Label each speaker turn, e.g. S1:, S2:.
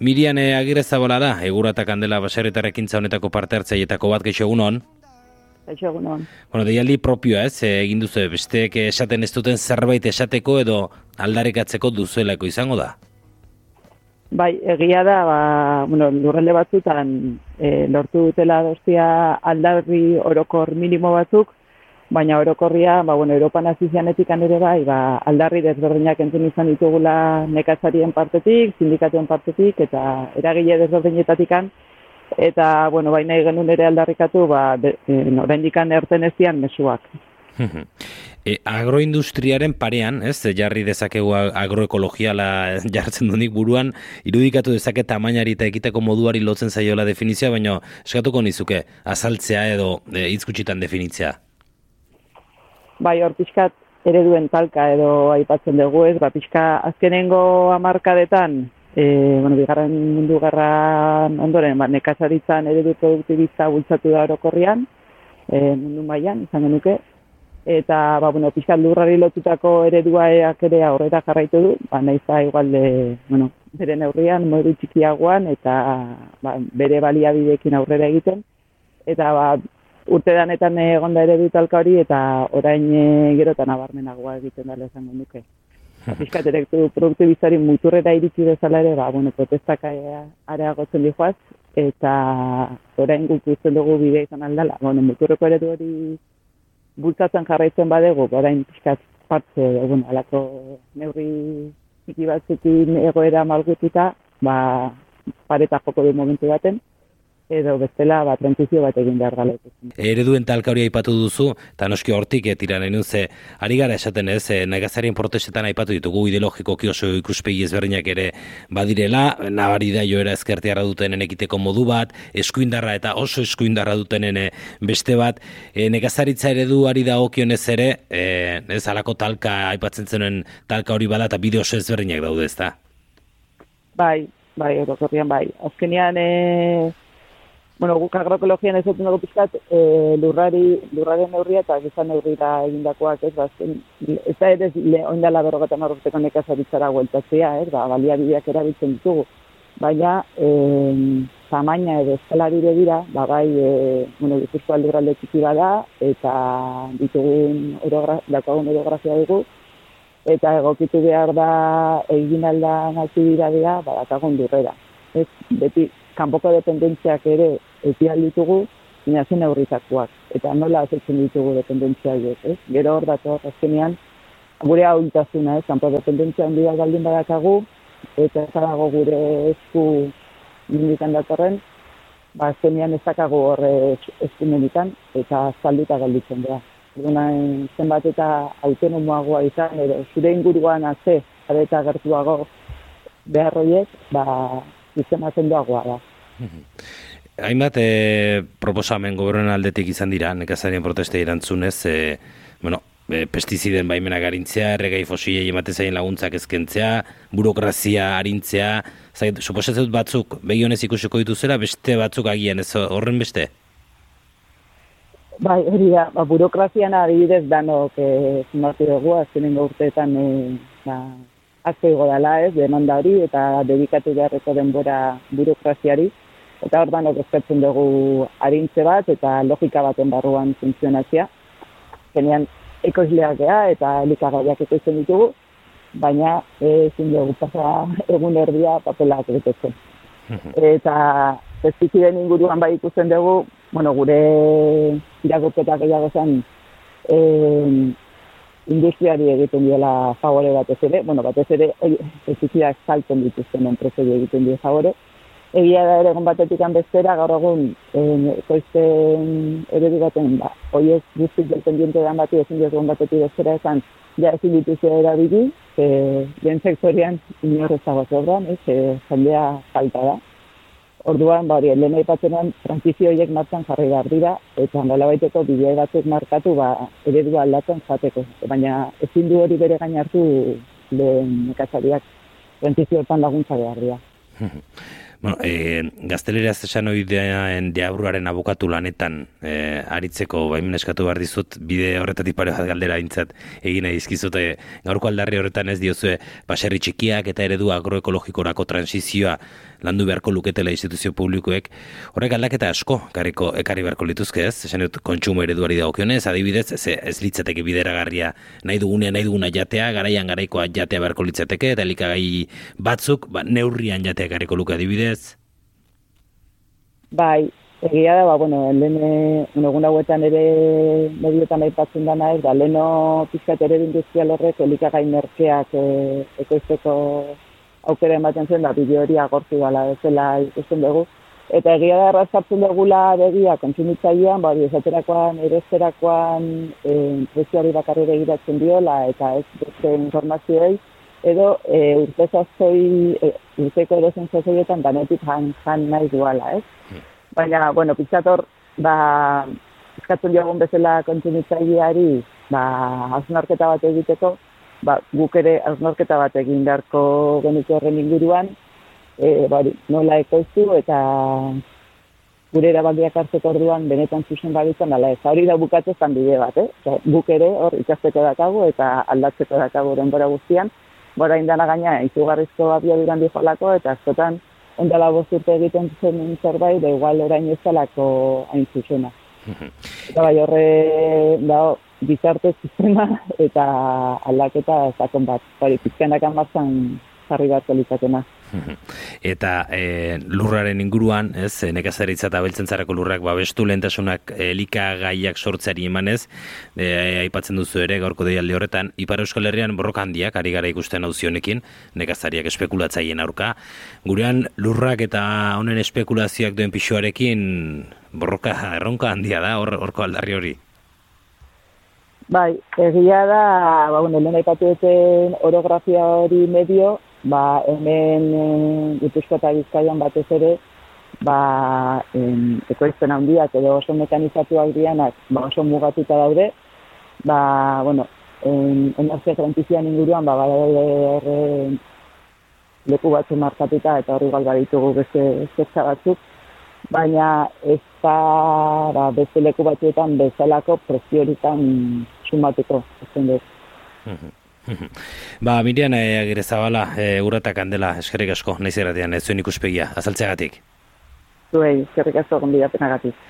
S1: Mirian e, Agirrezabola da, egura eta kandela baserretarekin honetako parte hartzaietako bat geixo egunon.
S2: Geixo egunon.
S1: Bueno, deialdi propioa ez, e, egin duzu, besteek esaten ez duten zerbait esateko edo aldarikatzeko duzuelako izango da?
S2: Bai, egia da, ba, bueno, lurralde batzutan e, lortu dutela dozia aldarri orokor minimo batzuk, baina orokorria, ba, bueno, Europan azizianetik ere bai, ba, aldarri desberdinak entzun izan ditugula nekazarien partetik, sindikatuen partetik, eta eragile desberdinetatik eta, bueno, baina genuen ere aldarrikatu, ba, de, e, oraindikan erten ezian mesuak.
S1: e, agroindustriaren parean, ez, jarri dezakegu agroekologiala jartzen dunik buruan, irudikatu dezake tamainari eta ekiteko moduari lotzen zaiola definizioa, baina eskatuko nizuke, azaltzea edo e, definitzea
S2: bai hor pixkat ereduen talka edo aipatzen dugu ez, ba, pixka azkenengo amarkadetan, e, bueno, bigarren mundu garran ondoren, ba, nekazaritzan eredu produktibitza bultzatu da orokorrian, e, mundu mailan izan genuke, eta ba, bueno, pixkat lurrari lotutako eredua eak ere aurrera jarraitu du, ba, nahiz da igual de, bueno, bere neurrian, modu txikiagoan, eta ba, bere baliabidekin aurrera egiten, eta ba, urte danetan egon da ere dut hori eta orain e, gerotan abarmenagoa egiten dela esan nuke. Fiskat ere produktu bizari muturrera iritsi bezala ere, ba, bueno, protestak areagotzen dihoaz, eta orain guk usten dugu bidea izan aldala. Bueno, muturreko ere hori bultzatzen jarraitzen badegu, orain fiskat partze, egun, alako neurri txiki batzukin egoera malgututa, ba, pareta joko du momentu baten, edo bestela ba, transizio bat egin behar gala.
S1: Ereduen talka hori aipatu duzu, eta noski hortik etira nahi ze, ari gara esaten ez, e, negazarien protestetan aipatu ditugu ideologiko kioso ikuspegi ezberdinak ere badirela, nabari da joera ezkertiara dutenen ekiteko modu bat, eskuindarra eta oso eskuindarra dutenen eh, beste bat, e, negazaritza eredu ari da okionez ere, e, ez alako talka aipatzen zenuen talka hori bada eta bideo oso ezberdinak daude ez da?
S2: Bai, bai, orokorrian bai. Azkenean, e, bueno, guk agroekologian ez dugu pizkat, e, lurrari, lurraren neurria eta gizan neurrira egindakoak, ez, ba, ez da ere, oindala berrogetan horreteko nekazaritzara gueltatzea, ez, ba, baliabideak erabiltzen ditugu. Baina, e, tamaina edo eskala dire ba, bai, e, bueno, dizuzko aldurralde txiki bada, eta ditugun orogra, dakagun erografia dugu, eta egokitu behar da egin aldan aktibidadea, ba, dakagun durrera. Ez, beti, kanpoko dependentziak ere etial ditugu, baina zen aurritakoak. Eta nola azetzen ditugu dependentzia horiek, ez? Gero hor datu azkenean, gure hau itazuna, ez? Kanpo dependentzia handi bat galdin badakagu, eta ez dago gure esku indikan datorren, ba azkenean ez dakagu horre eskumenikan, eta zalduta galditzen dira. Duna, zenbat eta autonomoagoa izan, edo zure inguruan azte, eta gertuago beharroiek, ba, izena zendoagoa da.
S1: Hainbat e, proposamen gobernen aldetik izan dira, nekazarien proteste irantzunez, e, bueno, e, pestiziden baimena garintzea, erregai fosilei emate zaien laguntzak ezkentzea, burokrazia harintzea, zait, suposatzen batzuk, behi honez ikusiko dituzera, beste batzuk agian, ez horren beste?
S2: Bai, hori da, ba, burokrazian adibidez danok e, zumatu dugu, azkenen urteetan e, ba, igo dela ez, demanda hori eta dedikatu beharreko denbora burokraziari. Eta hor danok ezkertzen dugu harintze bat eta logika baten barruan funtzionazia. Genean ekoizleak geha eta elikagaiak ekoizten ditugu, baina ezin dugu pasa egun erdia papelak betetzen. eta pestiziden inguruan bai ikusten dugu, bueno, gure iragoketak gehiago zen, industriari egiten diola favore batez ere, bueno, batez ere ezikiak salten dituzten enpresari egiten dio favore. Egia da ere egon batetik bestera, gaur egun, koizten ere digaten, ba, oiez guztik dependiente dan bati ezin dioz egon batetik bestera esan, ja ezin dituzte erabili, e, lehen sektorian inorrezago zobran, ez, e, jendea falta da. Orduan, ba, hori, lehen aipatzenan, transizio horiek martzan jarri behar dira, eta nola baiteko bidea batzuk markatu, ba, eredua aldatzen jateko. Baina, ezin du hori bere gain hartu lehen nekazariak transizio hortan laguntza behar dira.
S1: Bueno, e, gazteleraz esan oidean diabruaren abokatu lanetan e, aritzeko baimen eskatu behar dizut, bide horretatik pare bat galdera dintzat egina izkizute gaurko aldarri horretan ez diozue baserri txikiak eta eredu agroekologikorako transizioa landu beharko luketela instituzio publikoek, horrek aldaketa asko kariko ekari beharko lituzke ez, esan dut kontsumo ereduari dagokionez, adibidez, ez, ez litzateke bideragarria nahi dugunea nahi duguna jatea, garaian garaikoa jatea beharko litzateke, eta likagai batzuk, ba, neurrian jatea kariko luke adibidez?
S2: Bai, egia da, ba, bueno, lehen, egun hauetan ere mediotan aipatzen dana ez, da, leheno pizkat ere industrial horrek elikagai merkeak e, ekoizteko aukera ematen zen, da bideo hori agortu gala bezala ikusten dugu. Eta egia da errazkartzen dugula begia kontsumitzailean, ba, esaterakoan, erezterakoan, e, prezioari bakarri begiratzen diola, eta ez beste informazioei, edo e, urte zazoi, e, urteko edo zen zazoietan, danetik jan, jan nahi duala, ez? Hmm. Baina, bueno, pizkator, ba, eskatzen diogun bezala kontsumitzaileari, ba, hausnarketa bat egiteko, ba, guk ere hausnorketa bat egin beharko genuke horren inguruan, e, bari, nola ekoiztu eta gure erabakiak hartzeko orduan benetan zuzen baditzen, ala ez, hori da bukatzen bide bat, eh? Oza, guk ere hor ikasteko dakago eta aldatzeko dakago denbora guztian, bora indana gaina izugarrizko abia duran dijolako eta askotan ondala bosturte egiten zen zerbait, da igual orain ez hain zuzena. eta bai horre, da, bizarte sistema eta aldaketa zakon bat. Hori, pizkanak amazan jarri bat elitzatena.
S1: Eta e, lurraren inguruan, ez, nekazaritza eta beltzen zarako lurrak babestu lehentasunak elikagaiak sortzeari emanez, e, aipatzen duzu ere gaurko deialde horretan, Ipar Euskal Herrian borroka handiak, ari gara ikusten hauzionekin, nekazariak espekulatzaien aurka. Gurean lurrak eta honen espekulazioak duen pixoarekin borroka erronka handia da, hor, horko aldarri hori.
S2: Bai, egia da, ba, bueno, lehen aipatu duten orografia hori medio, ba, hemen e, Gipuzko eta Bizkaian batez ere, ba, em, ekoizten handiak edo oso mekanizatuak dianak, ba, oso mugatuta daude, ba, bueno, en, energia transizian inguruan, ba, horre leku batzu markatuta eta hori galba ditugu beste esketza batzuk, baina ez da ba, beste leku batzuetan bezalako prezioritan sumatuko, ezten dut.
S1: ba, Mirian, e, agire zabala, e, urratak handela, eskerrik asko, nahiz erratian, ez zuen ikuspegia, azaltzeagatik.
S2: Zuei, eskerrik asko, gondidapenagatik.